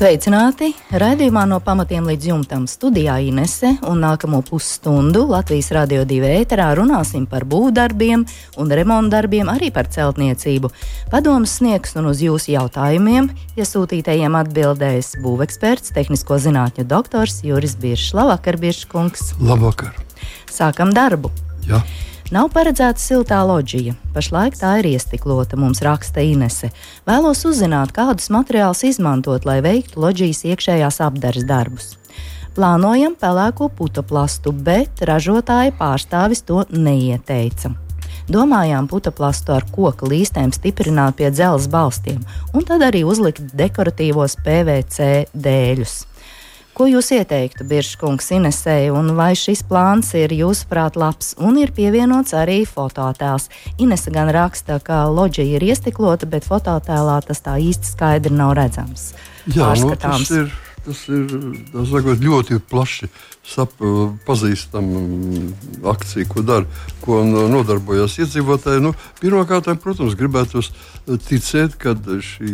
Sveicināti! Raidījumā no pamatiem līdz jumtam studijā Inese un nākamo pusstundu Latvijas Rādio 2 ēterā runāsim par būvdarbiem un remontdarbiem, arī par celtniecību. Padomus sniegs un uz jūsu jautājumiem iesūtītajiem atbildēs būveksperts, tehnisko zinātņu doktors Juris Biršs. Labvakar, Biršs kungs! Labvakar! Sākam darbu! Ja. Nav paredzēta siltā loģija. Pašlaik tā ir iestiklota, mums raksta Inese. Vēlos uzzināt, kādus materiālus izmantot, lai veiktu loģijas iekšējās apdares darbus. Plānojam pelēko putoplastu, bet ražotāja pārstāvis to neieteica. Domājām putoplastu ar koku līstēm stiprināt pie dzelzceļa balstiem, un tad arī uzlikt dekoratīvos PVC dēļus. Ko jūs ieteiktu, Biržkungs, Inesei, un vai šis plāns ir jūsuprāt labs un ir pievienots arī fototēls? Inese gan raksta, ka loģija ir iestiklota, bet fototēlā tas tā īsti skaidri nav redzams. Jā, nu, tas ir, tas ir tas sakot, ļoti plaši sap, pazīstama akcija, ko dara, ko nodarbojas iedzīvotāji. Nu, Pirmkārt, protams, gribētu ticēt, ka šī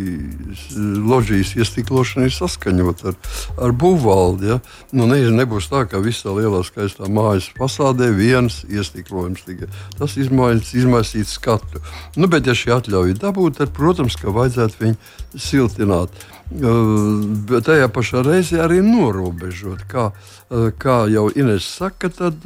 loģijas iestiklošana ir saskaņota ar, ar būvvaldi. Ja? Nu, ne, nebūs tā, ka visā lielā skaistā mājas fasādē viens iestiklojums tikai. Tas izmaisīs skatu. Nu, bet, ja šī atļauja ir dabūta, tad, protams, ka vajadzētu viņu siltināt. Bet tajā pašā reizē arī norobežot, kā, kā jau Inês saka, tad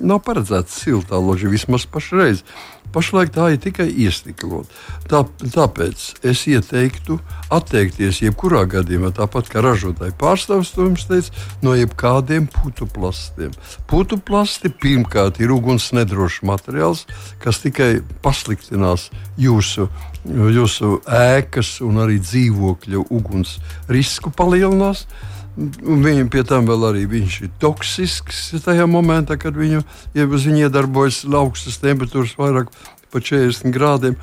nav paredzēta siltā loģija vismaz pašreiz. Pašlaik tā ir tikai iestiklot. Tā, tāpēc es ieteiktu atteikties jebkurā gadījumā, tāpat kā ražotāji pārstāvis to jums teica, no jebkādiem putu plastiem. Putu plasti pirmkārt ir uguns nedrošs materiāls, kas tikai pasliktinās jūsu, jūsu ēkas un arī dzīvokļu uguns risku palielinās. Viņam pie tam vēl arī viņš ir toksisks tajā momentā, kad viņu, ja viņi iedarbojas augstas temperatūras, vairāk par 40 grādiem.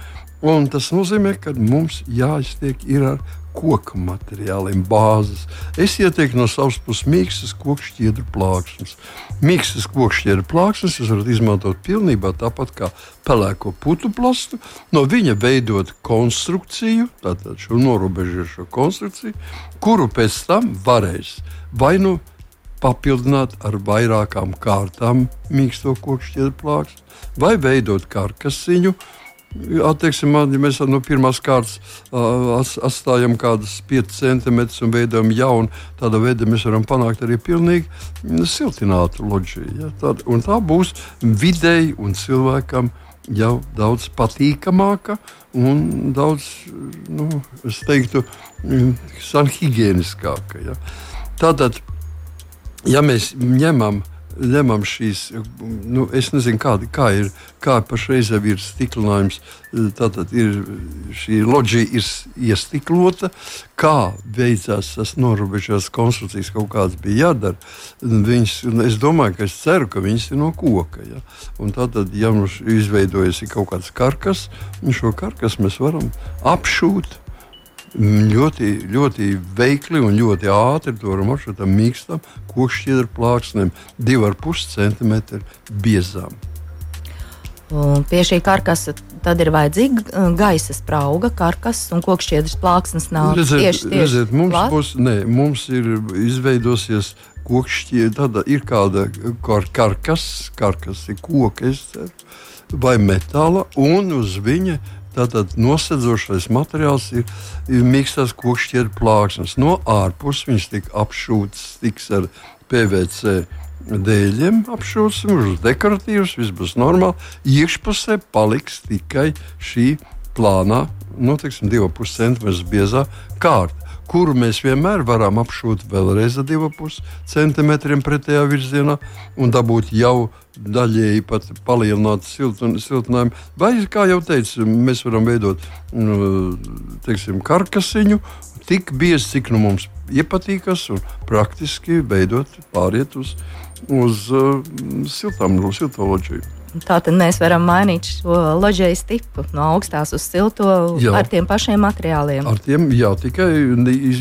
Un tas nozīmē, ka mums jāiztiek ar koku materiāliem, bāzes. Es ieteiktu no savas puses mīkstas kokšķiedru plāksnes. Mīkstas kokšķiedru plāksnes jūs varat izmantot pilnībā tāpat kā pelēko putu plastu, no viņa veidot konstrukciju, tātad šo norobežošo konstrukciju, kuru pēc tam varēs vai nu papildināt ar vairākām kārtām mīksto kokšķiedru plāksni, vai veidot karkasiņu, Attieksim, ja mēs no pirmās kārtas atstājam kādus 5 centimetrus un veidojam jaunu, tādā veidā mēs varam panākt arī pilnīgi siltinātu loģiju. Ja? Tad, tā būs vidēji un cilvēkam jau daudz patīkamāka un daudz, nu, es teiktu, sanhigieniskāka. Ja? Tātad, ja mēs ņemam ņemam šīs, nu, es nezinu, kā, kā ir, kā pašreiz ir stiklinājums, tātad ir šī loģija ir iestiklota, kā beidzās tas norobežās konstrukcijas kaut kāds bija jādara. Viņas, es domāju, ka es ceru, ka viņas ir no koka. Ja? Un tātad, ja mums izveidojas kaut kāds karkas, šo karkas mēs varam apšūt ļoti, ļoti veikli un ļoti ātri to ar mīkstam kokšķiedru plāksnēm, 2,5 cm biezām. Un pie šī karkasa tad ir vajadzīga uh, gaisa sprauga, karkas un kokšķiedras plāksnes nāk redziet, tieši, tieši redziet, mums, klāt? būs, ne, mums ir izveidosies kokšķiedra, ir kāda kar, karkas, karkas ir koka, vai metāla, un uz viņa Tātad nosedzošais materiāls ir, ir mīkstās kokšķiedra plāksnes. No ārpuses viņš tiek apšūts tiks ar PVC dēļiem, apšūts, viņš dekoratīvs, viss būs normāli. Iekšpusē paliks tikai šī plānā, nu, teiksim, 2,5 cm biezā kārta kuru mēs vienmēr varam apšūt vēlreiz ar 2,5 centimetriem pretējā virzienā un dabūt jau daļēji pat palielināt siltinājumu. Vai, kā jau teicu, mēs varam veidot nu, teiksim, karkasiņu tik biezi, cik nu mums iepatīkas, un praktiski veidot pāriet uz, uz uh, siltām, siltoloģiju. Tātad mēs varam mainīt šo loģijas tipu no augstās uz silto jā. ar tiem pašiem materiāliem. Ar tiem jā, tikai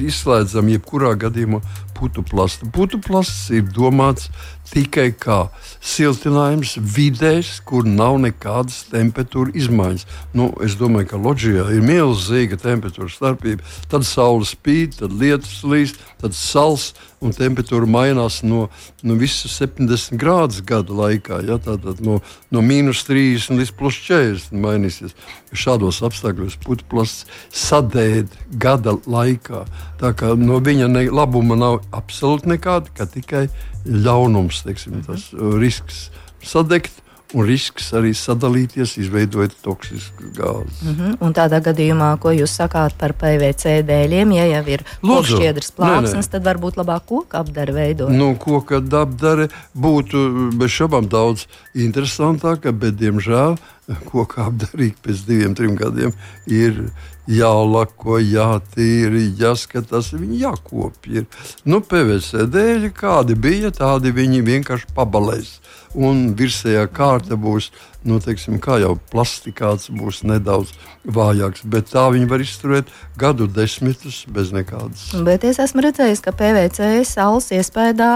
izslēdzam jebkurā gadījumā putu plastu. Putu plasts ir domāts tikai kā siltinājums vidēs, kur nav nekādas temperatūra izmaiņas. Nu, es domāju, ka Loģijā ir milzīga temperatūra starpība. Tad saule spīd, tad lietus līst, tad sals un temperatūra mainās no, no visas 70 grādus gada laikā. Ja? Tātad no, no mīnus 30 līdz plus 40 mainīsies. Šādos apstākļos putekļs sadēļ gada laikā. Tā kā no viņa ne, labuma nav absolūti nekāda, ka tikai ļaunums, teiksim, tas risks sadegt un risks arī sadalīties, izveidojot toksisku gāzi. Mm -hmm. Un tādā gadījumā, ko jūs sakāt par PVC dēļiem, ja jau ir šķiedrs plāksnes, tad varbūt labāk koka apdare veidot? Nu, koka apdare būtu bez šaubām daudz interesantāka, bet, diemžēl, koka apdarīt pēc diviem, trim gadiem ir jālako, jātīra, jāskatās, viņi jākopja. Nu, PVC dēļ, kādi bija, tādi viņi vienkārši pabalēs. Un virsējā kārta būs, nu, teiksim, kā jau plastikāts, būs nedaudz vājāks. Bet tā viņi var izturēt gadu desmitus bez nekādas. Bet es esmu redzējis, ka PVC saules iespējā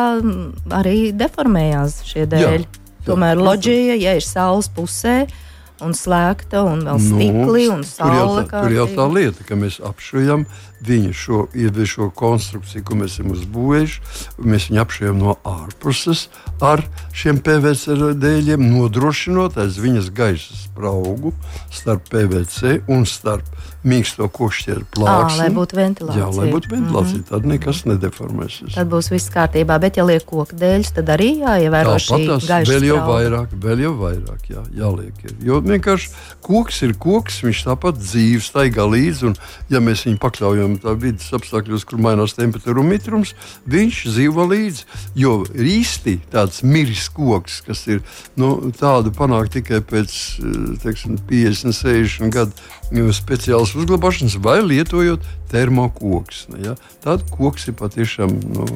arī deformējās šie dēļ. Jā, jā, Tomēr loģija, ja ir saules pusē, un slēgta, un vēl nu, stikli nu, un saule. Tur tā, tur jau tā lieta, ka mēs apšujam viņa šo, šo konstrukciju, ko mēs esam uzbūvējuši. Mēs viņu apšujam no ārpuses ar šiem PVC dēļiem, nodrošinot aiz viņas gaisa spraugu starp PVC un starp mīksto košķieru plāksni. À, lai būtu ventilācija. Jā, lai būtu ventilācija. Mm -hmm. Tad nekas nedeformēsies. Tad būs viss kārtībā. Bet, ja liek koku dēļ, tad arī jāievēro šī gaisa vēl jau vairāk, vēl jau vairāk jā, jāliek. Ir. Jo vienkārši koks ir koks, viņš tāpat dzīves staigā līdzi. Un, ja mēs viņu pakļaujam vidas apstākļos, kur mainās temperatūra un mitrums, viņš dzīvo līdzi. Jo īsti tāds miris koks, kas ir nu, tādu panākt tikai pēc teiksim, 50, 60 gadu nu, speciālas uzglabāšanas vai lietojot termokoks. Ja? Tad koks ir patiešām. Nu,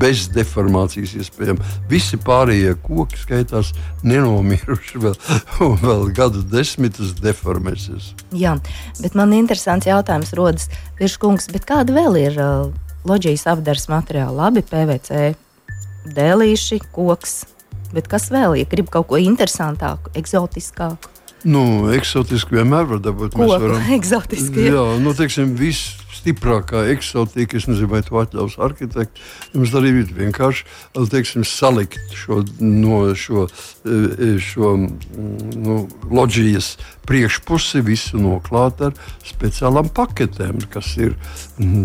bez deformācijas iespējams. Visi pārējie koki skaitās nenomiruši vēl, un vēl gadu desmitus deformēsies. Jā, bet man interesants jautājums rodas, Virškungs, kāda vēl ir uh, loģijas apdars materiāli? Labi, PVC, dēlīši, koks, bet kas vēl, ja grib kaut ko interesantāku, eksotiskāku? Nu, eksotiski vienmēr var dabūt. Ko? Varam, eksotiski. Jā, nu, teiksim, viss stiprākā eksotika, es nezinu, vai to atļaus arhitekti. Jums arī ir vienkārši teiksim, salikt šo, no, šo, e, šo nu, loģijas priekšpusi visu noklāt ar speciālām paketēm, kas ir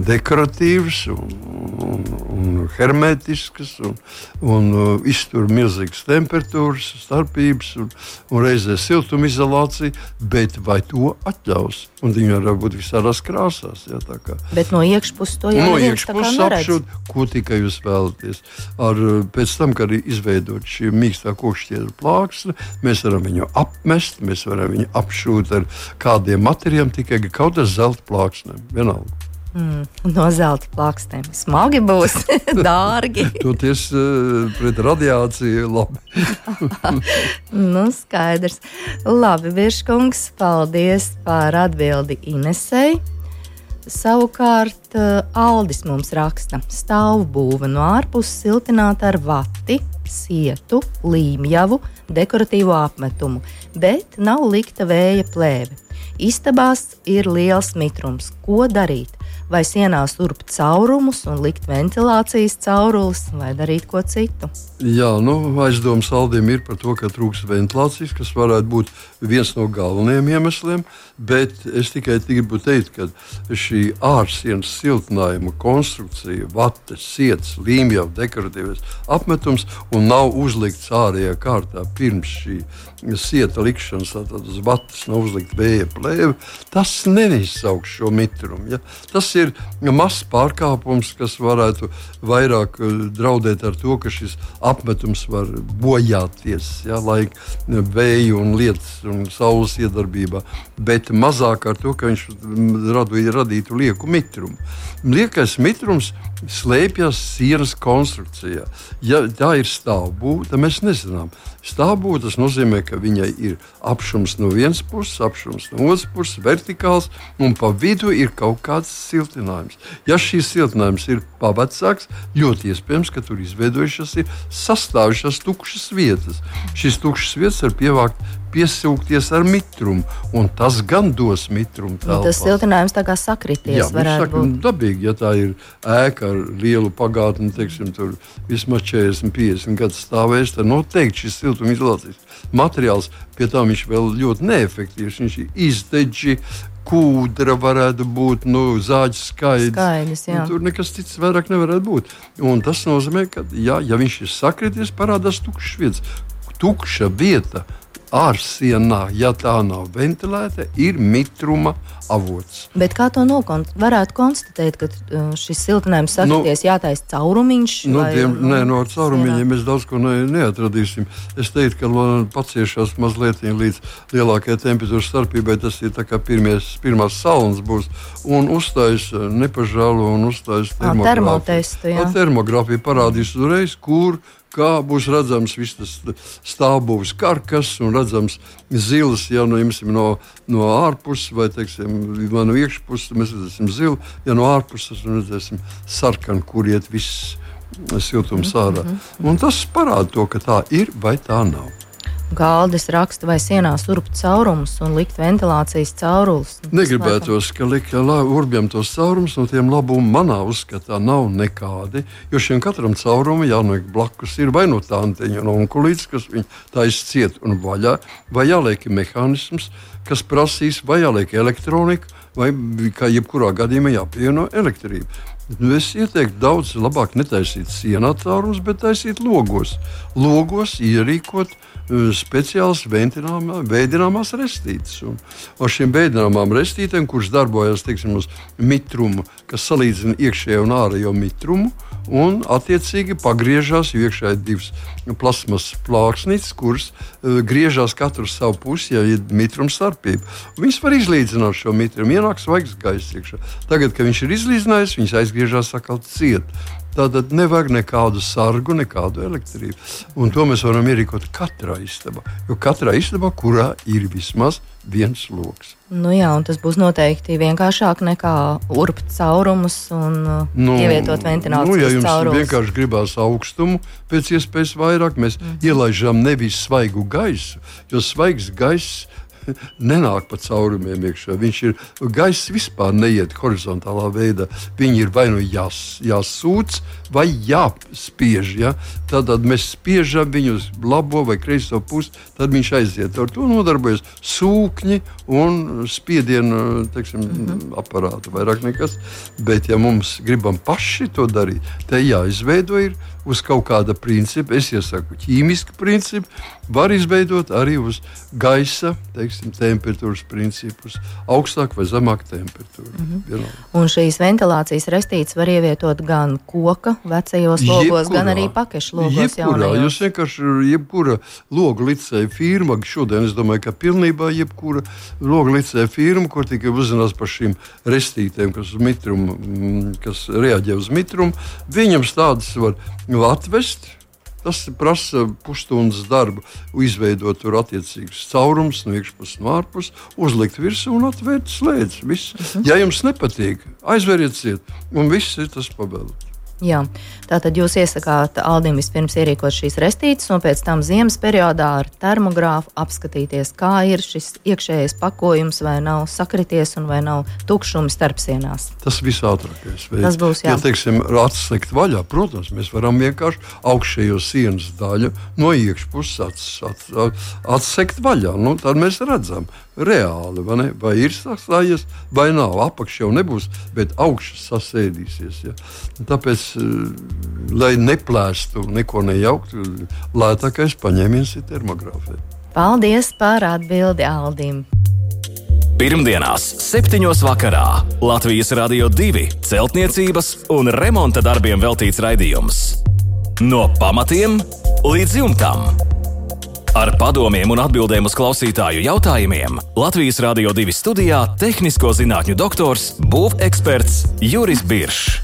dekoratīvas un, un, un hermetiskas un, un uh, iztur milzīgas temperatūras, starpības un, un reizē siltumizolāciju, bet vai to atļaus? Un viņi var būt visādās krāsās. Jā, bet no iekšpuses to jau no iekšpuses apšūt, ko tikai jūs vēlaties. Ar, uh, pēc tam, kad ir izveidota šī mīkstā kokšķiedra plāksne, mēs varam viņu apmest, mēs varam viņu apšūt ar kādiem materiāliem, tikai kaut kādas zelta plāksnēm. Vienalga. Mm, no zelta plakstiem. Smagi būs, dārgi. Toties uh, pret radiāciju labi. nu, skaidrs. Labi, Virškungs, paldies par atbildi Inesei. Savukārt uh, Aldis mums raksta, stāvbūve no ārpuses siltināta ar vati, sietu, līmjavu, dekoratīvo apmetumu, bet nav likta vēja plēve. Istabās ir liels mitrums. Ko darīt? Vai sienās urbt caurumus un likt ventilācijas caurules, vai darīt ko citu. Jā, nu, aizdomas saldiem ir par to, ka trūks ventilācijas, kas varētu būt viens no galvenajiem iemesliem. Bet es tikai gribu teikt, ka šī ārsienas siltinājuma konstrukcija, vates, sietas, līmjau, dekoratīvais apmetums un nav uzlikts ārējā kārtā pirms šī sieta likšanas, tātad uz vates nav uzlikta vēja plēve, tas neizsauks šo mitrumu. Ja? Tas ir ir mazs pārkāpums, kas varētu vairāk eh, draudēt ar to, ka šis apmetums var bojāties ja, laika vēju un lietas un saules iedarbībā, bet mazāk ar to, ka viņš radu, radītu lieku mitrumu. Liekais mitrums slēpjas sienas konstrukcijā. Ja tā ir stāvbūve, tad mēs nezinām. Stāvbūve tas nozīmē, ka viņai ir apšums no vienas puses, apšums no otras puses, vertikāls, un pa vidu ir kaut kāds siltinājums. Ja šīs siltinājums ir pavecāks, ļoti iespējams, ka tur izveidojušās ir sastāvušās tukšas vietas. Šīs tukšas vietas var pievākt piesūkties ar mitrumu, un tas gan dos mitrumu. Nu, tas siltinājums tā kā sakrities. Jā, saka, būt. dabīgi, ja tā ir ēka ar lielu pagātni, teiksim, tur vismaz 40, 50 gadu stāvēs, tad noteikti šis siltumizolācijas materiāls pie tā viņš vēl ļoti neefektīvs. Viņš ir izdeģi, kūdra varētu būt, nu, zāģis skaidrs. skaidrs nu, tur nekas cits vairāk nevarētu būt. Un tas nozīmē, ka, jā, ja viņš ir sakrities, parādās tukšs vietas. Tukša vieta ārsienā, ja tā nav ventilēta, ir mitruma avots. Bet kā to nokon varētu konstatēt, ka uh, šis siltinājums sakrties, nu, jātaisa caurumiņš? Nu, vai, tiem, nu, nē, no caurumiņiem mēs daudz ko ne, neatradīsim. Es teiktu, ka paciešās mazliet līdz lielākajai temperatūras starpībai. Tas ir kā pirmies, pirmās saunas būs un uzstājas uh, nepažālo un uzstājas termogrāfiju. Termogrāfija parādīs uzreiz, kur kā būs redzams viss tas stāvbūves karkas un redzams zils, ja nu, jumsim, no, no ārpuses vai teiksim, no iekšpuses mēs redzēsim zilu, ja no ārpuses mēs redzēsim sarkanu, kur iet viss siltums ārā. Mm -hmm. Un tas parāda to, ka tā ir vai tā nav galdas raksta vai sienās urbt caurumus un likt ventilācijas caurumus. Negribētos, ka likt urbjam tos caurumus, no tiem labumi manā uzskatā nav nekādi. Jo šiem katram caurumam jānoliek blakus ir vai no tā anteņa, no onkulītes, kas viņu taisa ciet un vaļā, vai jāliek mehānisms, kas prasīs, vai jāliek elektronika, vai kā jebkurā gadījumā jāpievieno elektrība. Nu, es ieteiktu daudz labāk netaisīt sienā caurumus, bet taisīt logos. Logos ierīkot uh, speciāls veidināmās restītes. Un ar šīm veidināmām restītēm, kuras darbojas teiksim, uz mitrumu, kas salīdzina iekšējo un ārējo mitrumu, un attiecīgi pagriežās iekšā ir divas plasmas plāksnītes, kuras uh, griežās katru savu pusi, ja ir mitrums starpība. Viņas var izlīdzināt šo mitrumu, ienāk svaigs gaiss iekšā. Tagad, kad viņš ir izlīdzinājis, viņas aizgriežas atkal ciet. Tātad nevajag nekādu sargu, nekādu elektrību. Un to mēs varam ierīkot katrā istabā. Jo katrā istabā, kurā ir vismaz viens lokus. Nu jā, tas būs noteikti vienkāršāk nekā urbt caurumus un uh, nu, ievietot ventilācijas nu, ja jums caurumus. vienkārši gribās augstumu, pēc iespējas vairāk mēs mm. ielaižam nevis svaigu gaisu, jo svaigs gaiss nenāk pa caurumiem iekšā. Viņš ir gaiss vispār neiet horizontālā veidā. Viņi ir vai nu jās, jāsūc, vai jāspiež. Ja? Tad, tad mēs spiežam viņu uz labo vai kreiso pusi, tad viņš aiziet. Ar to nodarbojas sūkņi un spiedienu teiksim, mm -hmm. aparātu. Vairāk nekas. Bet, ja mums gribam paši to darīt, tad jāizveido ir uz kaut kāda principa, es iesaku ķīmisku principu, var izveidot arī uz gaisa teiksim, temperatūras principus, augstāk vai zemāk temperatūra. Mm -hmm. Un šīs ventilācijas restītes var ievietot gan koka vecajos logos, jebkurā, gan arī pakešu logos. Jebkurā, jūs vienkārši jebkura logu licēja firma, šodien es domāju, ka pilnībā jebkura logu licēja firma, kur tikai uzzinās par šīm restītēm, kas, mitrumu, mm, kas reaģē uz mitrumu, viņam tādas var atvest. Tas prasa pusstundas darbu, izveidot tur attiecīgus caurumus no iekšpuses un ārpuses, uzlikt virsū un atvērt slēdzi. Mhm. Ja jums nepatīk, aizveriet ciet, un viss ir tas pabeigts. Jā. Tātad jūs iesakāt Aldim vispirms ierīkot šīs restītes, un pēc tam ziemas periodā ar termogrāfu apskatīties, kā ir šis iekšējais pakojums, vai nav sakrities un vai nav tukšums starp sienās. Tas visātrākais veids. Tas būs jā. Ja, teiksim, atslēgt vaļā, protams, mēs varam vienkārši augšējo sienas daļu no iekšpuses ats, ats, atsekt vaļā. Nu, tad mēs redzam, reāli, vai, ne? vai ir sastājies, vai nav. Apakšā jau nebūs, bet augšas sasēdīsies. Ja? Tāpēc, eh, lai neplēstu, neko nejauktu, lētākais paņēmiens ir termogrāfija. Paldies par atbildi Aldim! Pirmdienās, 7. vakarā Latvijas Rādio 2 celtniecības un remonta darbiem veltīts raidījums. No pamatiem līdz jumtam. Ar padomiem un atbildēm uz klausītāju jautājumiem Latvijas Rādio 2 studijā - tehnisko zinātņu doktors, būveksperts Juris Biršs.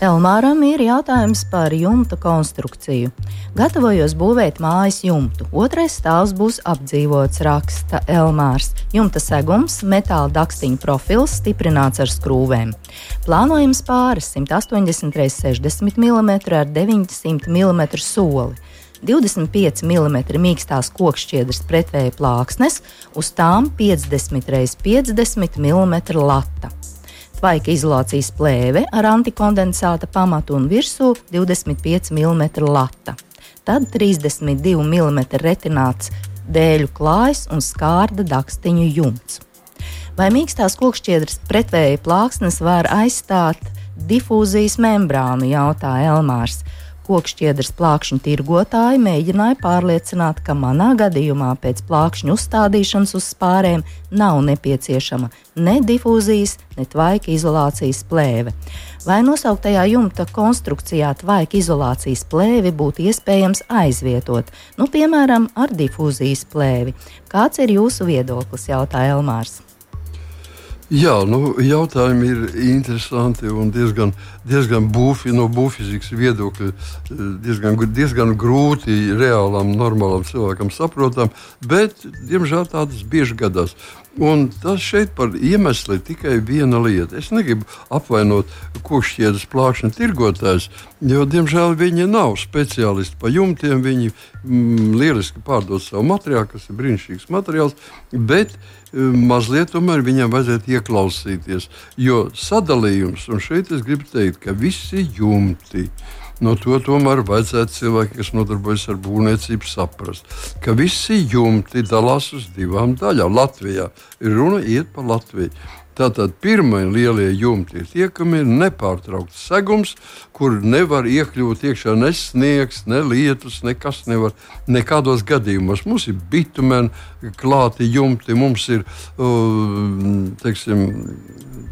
Elmāram ir jautājums par jumta konstrukciju. Gatavojos būvēt mājas jumtu. Otrais stāvs būs apdzīvots, raksta Elmārs. Jumta segums, metāla dakstiņa profils, stiprināts ar skrūvēm. Plānojams pāris 180 x 60 mm ar 900 mm soli. 25 mm mīkstās kokšķiedras pretvēja plāksnes, uz tām 50 x 50 mm lata tvaika izolācijas plēve ar antikondensāta pamatu un virsū 25 mm lata. Tad 32 mm retināts dēļu klājs un skārda dakstiņu jumts. Vai mīkstās kokšķiedras pretvēja plāksnes var aizstāt difūzijas membrānu, jautāja Elmārs. Kokšķiedras plākšņu tirgotāji mēģināja pārliecināt, ka manā gadījumā pēc plākšņu uzstādīšanas uz spārēm nav nepieciešama ne difūzijas, ne tvaika izolācijas plēve. Vai nosauktajā jumta konstrukcijā tvaika izolācijas plēvi būtu iespējams aizvietot, nu, piemēram, ar difūzijas plēvi? Kāds ir jūsu viedoklis? jautāja Elmārs. Jā, nu, jautājumi ir interesanti un diezgan, diezgan būfi, no būfizikas viedokļa diezgan, diezgan grūti reālam, normālam cilvēkam saprotam, bet, diemžēl, tādas bieži gadās. Un tas šeit par iemeslu ir tikai viena lieta. Es negribu apvainot kokšķiedes plākšņu tirgotājus, jo, diemžēl, viņi nav speciālisti pa jumtiem. Viņi mm, lieliski pārdod savu materiālu, kas ir brīnišķīgs materiāls, bet mm, mazliet tomēr viņam vajadzētu ieklausīties. Jo sadalījums, un šeit es gribu teikt, ka visi jumti No to tomēr vajadzētu cilvēki, kas nodarbojas ar būvniecību, saprast, ka visi jumti dalās uz divām daļām. Latvijā runa iet pa Latviju. Tātad pirmie lielie jumti ir tie, kam ir nepārtraukts segums, kur nevar iekļūt iekšā ne sniegs, ne lietus, nekas nevar. Nekādos gadījumos mums ir bitumeni, klāti jumti, mums ir teiksim,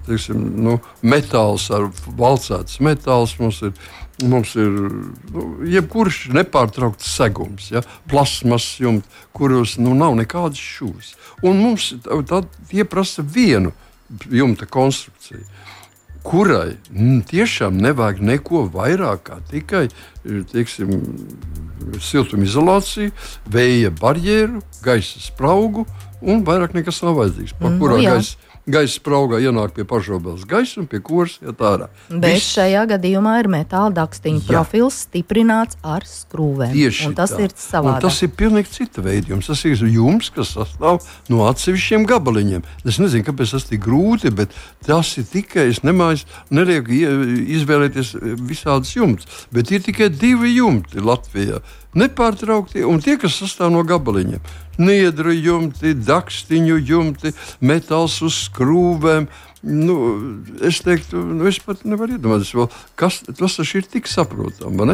teiksim, nu, metāls ar valcēts metāls, mums ir Mums ir nu, jebkurš nepārtraukts segums, ja, plasmas jumts, kuros nu, nav nekādas šūnas. Mums tad tie prasa vienu jumta konstrukciju kurai mm, tiešām nevajag neko vairāk kā tikai teiksim, siltumizolāciju, vēja barjeru, gaisa spraugu un vairāk nekas nav vajadzīgs. Par mm, kurā nu, gaisa gaisa spraugā ienāk pie pašrobežas gaisa un pie kuras iet ārā. Bet Viss... šajā gadījumā ir metāla dakstiņa profils stiprināts ar skrūvēm. Tieši un tas tā. ir savādāk. Tas ir pilnīgi cita veida jums. Tas ir jums, kas sastāv no atsevišķiem gabaliņiem. Es nezinu, kāpēc tas tik grūti, bet tas ir tikai, es nemāju, nelieku izvēlēties visādas jumtas, bet ir tikai divi jumti Latvijā nepārtraukti, un tie, kas sastāv no gabaliņiem. Niedru jumti, dakstiņu jumti, metāls uz skrūvēm. Nu, es teiktu, nu, es pat nevaru iedomāties, kas tas ir tik saprotami?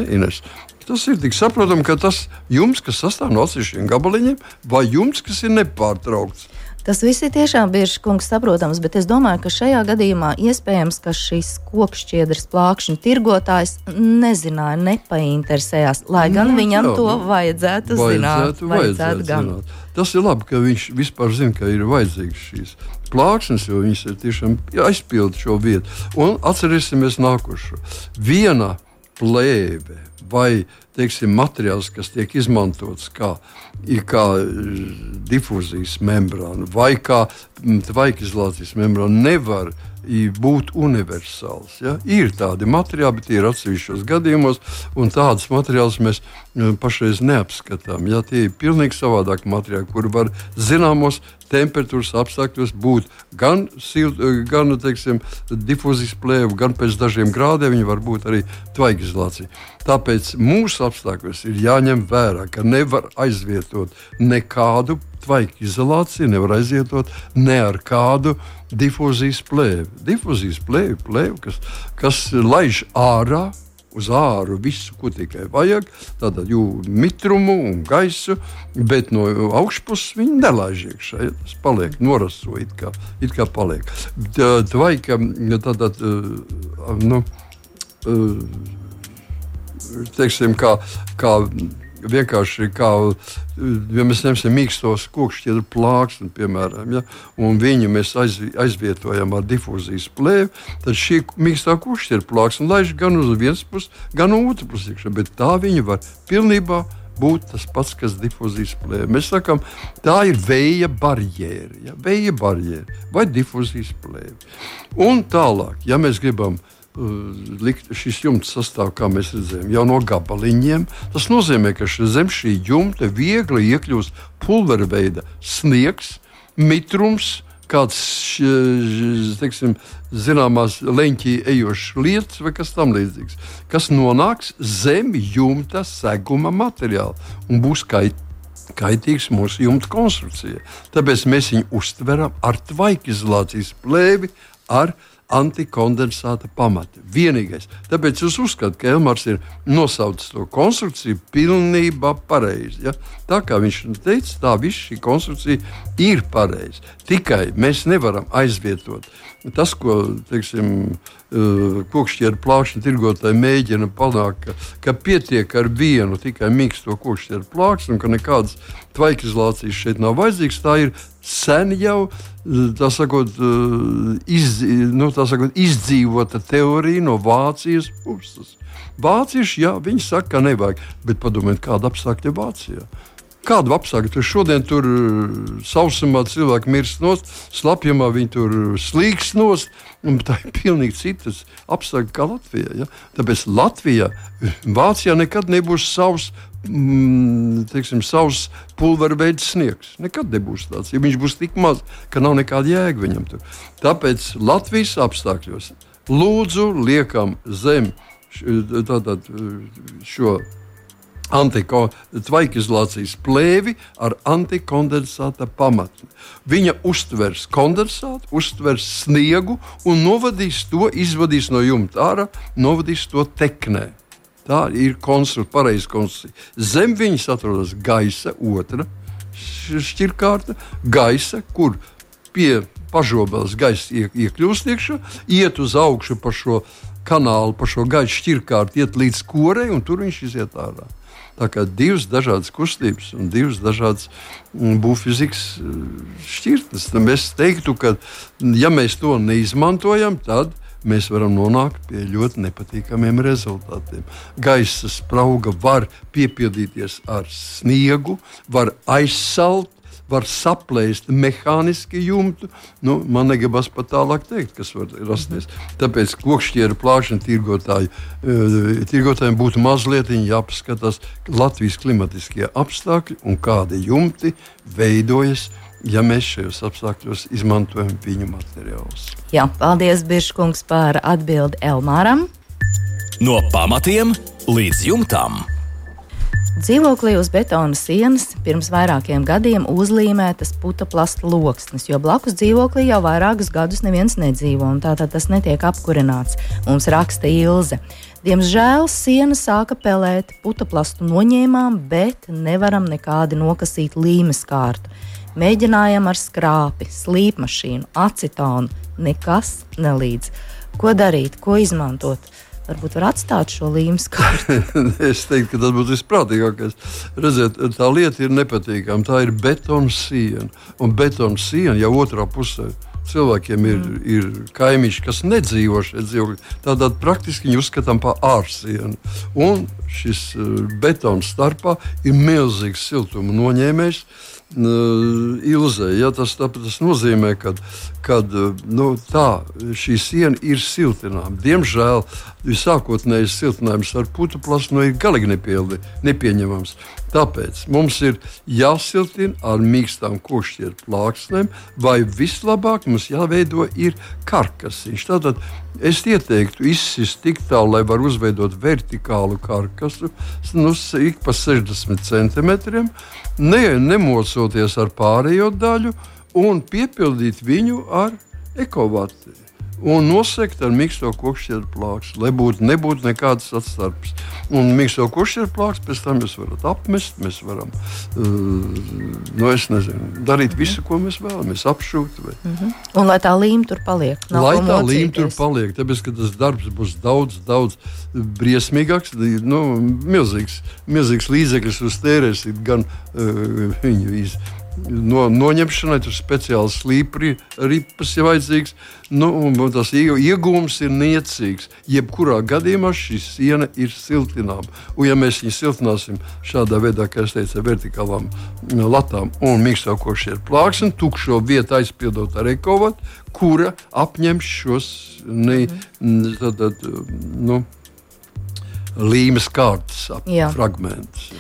Tas ir tik saprotami, ka tas jums, kas sastāv no atsevišķiem gabaliņiem, vai jums, kas ir nepārtraukts. Tas viss ir tiešām bieži kungs saprotams, bet es domāju, ka šajā gadījumā iespējams, ka šis kokšķiedras plākšņu tirgotājs nezināja, nepainteresējās, lai gan nu, viņam jā, to vajadzētu, vajadzētu zināt. Vajadzētu gan. zināt. Tas ir labi, ka viņš vispār zina, ka ir vajadzīgs šīs plāksnes, jo viņas ir tiešām aizpildījušas šo vietu. Un atcerēsimies nākošo. Viena plēve vai teiksim, materiāls, kas tiek izmantots kā, kā difūzijas membrāna vai kā tvaikizolācijas membrāna, nevar būt universāls. Ja? Ir tādi materiāli, bet tie ir atsevišķos gadījumos, un tādus materiālus mēs pašreiz neapskatām. Ja? Tie ir pilnīgi savādāki materiāli, kuri var zināmos temperatūras apstākļos būt gan, silt, gan teiksim, difūzijas plēve, gan pēc dažiem grādiem viņi var būt arī tvaigizolācija. Tāpēc mūsu apstākļos ir jāņem vērā, ka nevar aizvietot nekādu tvaiku izolāciju, nevar aizvietot ne ar kādu difūzijas plēvi. Difūzijas plēvi, plēvi kas, kas laiž ārā uz āru visu, ko tikai vajag, tātad jūtu mitrumu un gaisu, bet no augšpuses viņi nelaiž iekšā. Ja, tas paliek noraso, it kā, it kā paliek. Tvaika, tātad, nu, teiksim, kā, kā vienkārši kā, ja mēs ņemsim mīkstos kokšķieru plāksni, piemēram, ja, un viņu mēs aizvietojam ar difūzijas plēvi, tad šī mīkstā kokšķieru plāksne laiž gan uz vienas puses, gan uz otras puses, bet tā viņa var pilnībā būt tas pats, kas difūzijas plēve. Mēs sakām, tā ir vēja barjera, ja, vēja barjera vai difūzijas plēve. Un tālāk, ja mēs gribam likt, šis jumts sastāv, kā mēs redzējām, jau no gabaliņiem. Tas nozīmē, ka zem šī jumta viegli iekļūst pulvera veida sniegs, mitrums, kāds teiksim, zināmās leņķī ejošs lietas vai kas tamlīdzīgs, kas nonāks zem jumta seguma materiāla un būs kaitīgi kaitīgs mūsu jumta konstrukcijai. Tāpēc mēs viņu uztveram ar tvaikizolācijas plēvi, ar antikondensāta pamati. Vienīgais. Tāpēc es uzskatu, ka Elmars ir nosaucis to konstrukciju pilnībā pareizi. Ja? Tā kā viņš teica, tā viss šī konstrukcija ir pareiza. Tikai mēs nevaram aizvietot tas, ko teiksim, kokšķieru plāksni tirgotāji mēģina panākt, ka, ka pietiek ar vienu tikai mīksto kokšķieru plāksni un ka nekādas tvaikizolācijas šeit nav vajadzīgas. Tā ir sen jau tā sakot, iz, nu, sakot, izdzīvota teorija no Vācijas puses. Vācieši, jā, viņi saka, ka nevajag, bet padomājiet, kāda apstākļa Vācijā. Kādu apstākļu tur šodien tur sausumā cilvēki mirst nost, slapjumā viņi tur slīgs nost, un tā ir pilnīgi citas apstākļi kā Latvijā. Ja? Tāpēc Latvijā, Vācijā nekad nebūs savs mm, teiksim, savs pulvera veids sniegs. Nekad nebūs tāds. Ja viņš būs tik maz, ka nav nekāda jēga viņam tur. Tāpēc Latvijas apstākļos lūdzu liekam zem tātad, šo antikondensācijas plēvi ar antikondensāta pamatni. Viņa uztvers kondensātu, uztvers sniegu un novadīs to, izvadīs no jumta ārā, novadīs to teknē. Tā ir konstrukcija, pareiza konstrukcija. Zem viņas atrodas gaisa otra šķirkārta, gaisa, kur pie pažobeles gaisa iek, iekļūst iekšā, iet uz augšu pa šo kanālu, pa šo gaisa šķirkārtu, iet līdz korei un tur viņš iziet ārā. Tā kā divas dažādas kustības un divas dažādas mm, būvfizikas mm, šķirtnes. Es teiktu, ka, ja mēs to neizmantojam, tad mēs varam nonākt pie ļoti nepatīkamiem rezultātiem. Gaisa sprauga var piepildīties ar sniegu, var aizsalt. Var saplēst mehāniski jumtu. Nu, man negribas pat tālāk teikt, kas var rasties. Tāpēc kokšķieru plāšana tirgotāju, e, tirgotājiem būtu mazliet jāpaskatās Latvijas klimatiskie apstākļi un kādi jumti veidojas ja mēs šajos apstākļos izmantojam viņu materiālus. Jā, paldies, Biržkungs, par atbildi Elmāram. No pamatiem līdz jumtam. Dzīvoklī uz betona sienas pirms vairākiem gadiem uzlīmētas putekļa loksnes, jo blakus dzīvoklī jau vairākus gadus neviens nedzīvo, un tātad tas netiek apkurināts. Mums raksta Ilze. Diemžēl siena sāka pelēt, putekļu noņēmām, bet nevaram nekādi nokasīt līmes kārtu. Mēģinājām ar skrāpi, slīpmašīnu, acetonu. Nekas nelīdz. Ko darīt, ko izmantot? Varbūt var atstāt šo līnijas kārtu. es teiktu, ka tas būtu visprātīgākais. Redziet, tā lieta ir nepatīkama. Tā ir betona siena. Un betona siena jau otrā pusē cilvēkiem ir, mm. ir kaimiņš, kas nedzīvo šeit dzīvokļi. Tātad praktiski viņi uzskatām par ārsienu. Un šis uh, betons starpā ir milzīgs siltuma noņēmējs. Ilzē. Ja, tas, tā, tas nozīmē, ka kad, nu, tā, šī siena ir siltināma. Diemžēl sākotnējais siltinājums ar putu plasmu ir galīgi nepildi, nepieņemams. Tāpēc mums ir jāsiltina ar mīkstām kokšķieru plāksnēm, vai vislabāk mums jāveido ir karkasiņš. Tātad es ieteiktu izsist tik tālu, lai var uzveidot vertikālu karkasu, nu, ik pa 60 centimetriem, ne, nemocoties ar pārējo daļu un piepildīt viņu ar ekovāciju un nosegt ar miksto kokšķieru plāksni, lai būtu, nebūtu nekādas atstarpes. Un miksto kokšķieru plāksni pēc tam jūs varat apmest, mēs varam uh, nu, nezinu, darīt mhm. visu, ko mēs vēlamies, apšūt. Vai. Mhm. Un lai tā līnija tur paliek. Lai tā līnija tur paliek, tāpēc, ka tas darbs būs daudz, daudz briesmīgāks, nu, milzīgs, milzīgs līdzeklis uz tērēsim gan uh, viņu izdarīt no, noņemšanai, tur speciāls slīpris ir vajadzīgs. Nu, tas iegūms ir niecīgs. Jebkurā gadījumā šī siena ir siltināma. Un, ja mēs viņu siltināsim šādā veidā, kā es teicu, vertikālām latām un mīkstokošie ir plāksni, tukšo vietu aizpildot ar ekovatu, kura apņem šos ne, tad, tad, nu, līmes kārtas fragmentus.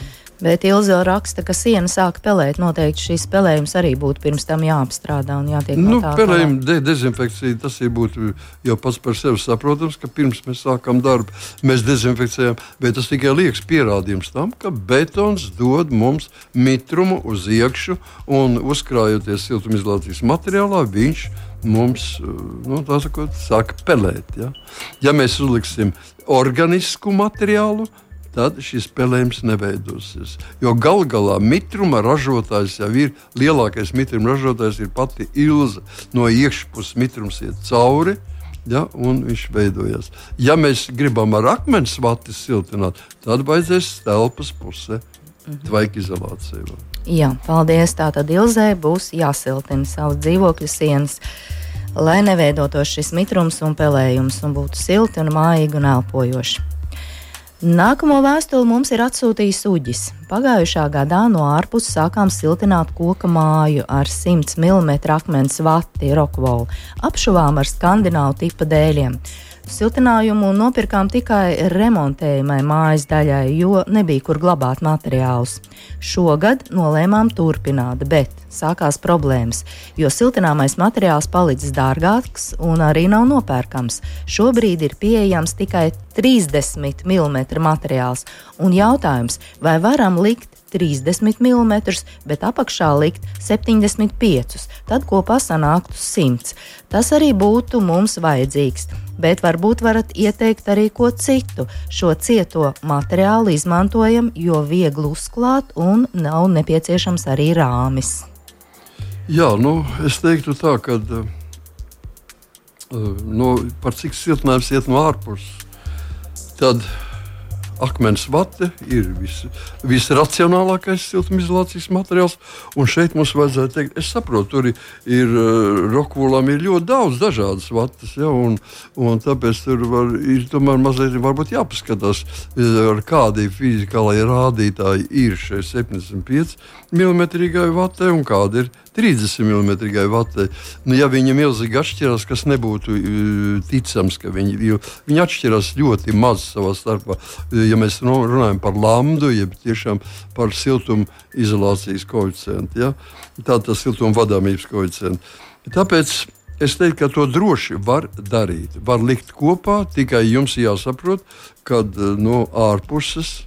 Bet Ilza raksta, ka siena sāk pelēt. Noteikti šīs pelējums arī būtu pirms tam jāapstrādā un jātiek nu, no tā. Pelējuma de dezinfekcija tas ir būtu jau pats par sevi saprotams, ka pirms mēs sākam darbu, mēs dezinfekcijām, bet tas tikai liekas pierādījums tam, ka betons dod mums mitrumu uz iekšu un uzkrājoties siltumizolācijas materiālā, viņš mums nu, sakot, sāk pelēt. Ja? ja mēs uzliksim organisku materiālu, tad šis spēlējums neveidosies. Jo gal galā mitruma ražotājs jau ir lielākais mitruma ražotājs, ir pati ilza. No iekšpuses mitrums iet cauri. Ja, un viņš veidojas. Ja mēs gribam ar akmens vati siltināt, tad vajadzēs telpas pusē mhm. tvaika izolācija. Jā, paldies. Tātad Ilzē būs jāsiltina savas dzīvokļa sienas, lai neveidotos šis mitrums un pelējums un būtu silti un mājīgi un elpojoši. Nākamo vēstuli mums ir atsūtījis Uģis. Pagājušā gadā no ārpuses sākām siltināt koka māju ar 100 mm akmens vati Rockwool, apšuvām ar skandināvu tipa dēļiem. Siltinājumu nopirkām tikai remontējumai mājas daļai, jo nebija kur glabāt materiālus. Šogad nolēmām turpināt, bet sākās problēmas, jo siltināmais materiāls palicis dārgāks un arī nav nopērkams. Šobrīd ir pieejams tikai 30 mm materiāls, un jautājums, vai varam likt 30 mm, bet apakšā likt 75, tad kopā sanāktu 100. Tas arī būtu mums vajadzīgs. Bet varbūt varat ieteikt arī ko citu. Šo cieto materiālu izmantojam, jo viegli uzklāt un nav nepieciešams arī rāmis. Jā, nu, es teiktu tā, ka uh, no, par cik siltinājums iet no ārpuses, tad akmens vate ir vis, visracionālākais siltumizolācijas materiāls. Un šeit mums vajadzētu teikt, es saprotu, tur ir, ir eh, rokūlām ir ļoti daudz dažādas vatas, ja, un, un tāpēc tur var, ir tomēr mazliet varbūt jāpaskatās, eh, ar kādi fizikālai rādītāji ir šai 75 mm vatē un kāda ir 30 mm vatē. Nu, ja viņi milzīgi atšķirās, kas nebūtu uh, ticams, ka viņi, viņi atšķirās ļoti maz savā starpā. Ja mēs runājam par lambdu, jeb tiešām par siltuma izolācijas koeficientu, ja? tā tas siltuma vadāmības koeficients. Tāpēc es teiktu, ka to droši var darīt. Var likt kopā, tikai jums jāsaprot, ka uh, no ārpuses.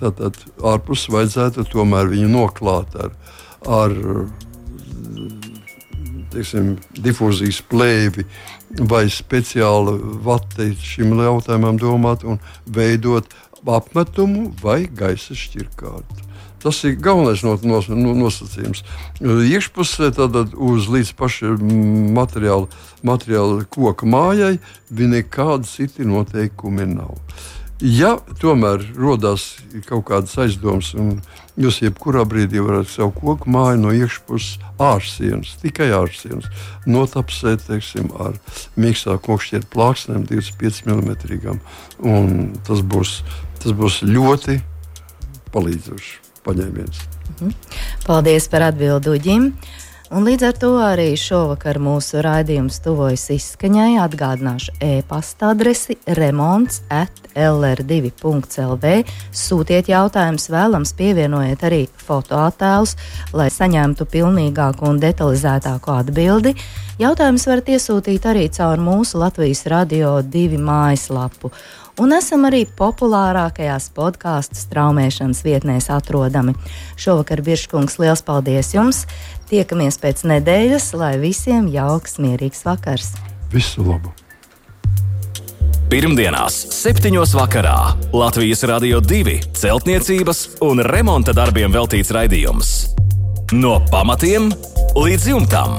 Tātad ārpus vajadzētu tomēr viņu noklāt ar, ar teiksim, difūzijas plēvi vai speciāli vati šim jautājumam domāt un veidot apmetumu vai gaisa šķirkārtu. Tas ir galvenais no, no, no, nosacījums. Iekšpusē tad uz līdz pašam materiāla, materiāla koka mājai nekādi citi noteikumi nav. Ja tomēr rodas kaut kādas aizdomas, un jūs jebkurā brīdī varat savu koku māju no iekšpuses ārsienas, tikai ārsienas, notapsēt teiksim, ar mīkstā kokšķietu plāksnēm, 25 mm. Tas būs, tas būs ļoti palīdzošs paņēmiens. Mhm. Paldies par atbildi Uģim! Un līdz ar to arī šovakar mūsu raidījums tuvojas izskaņai. Atgādināšu e-pasta adresi remonds at lr2.lv. Sūtiet jautājumus, vēlams pievienojiet arī fotoattēlus, lai saņemtu pilnīgāku un detalizētāku atbildi. Jautājumus varat iesūtīt arī caur mūsu Latvijas radio divi mājaslapu un esam arī populārākajās podkāstu straumēšanas vietnēs atrodami. Šovakar Biržkungs, liels paldies jums! Tiekamies pēc nedēļas, lai visiem jauks, mierīgs vakars! Visu labu! Pirmdienās, 7. vakarā Latvijas Rādio 2 celtniecības un remonta darbiem veltīts raidījums. No pamatiem līdz jumtam.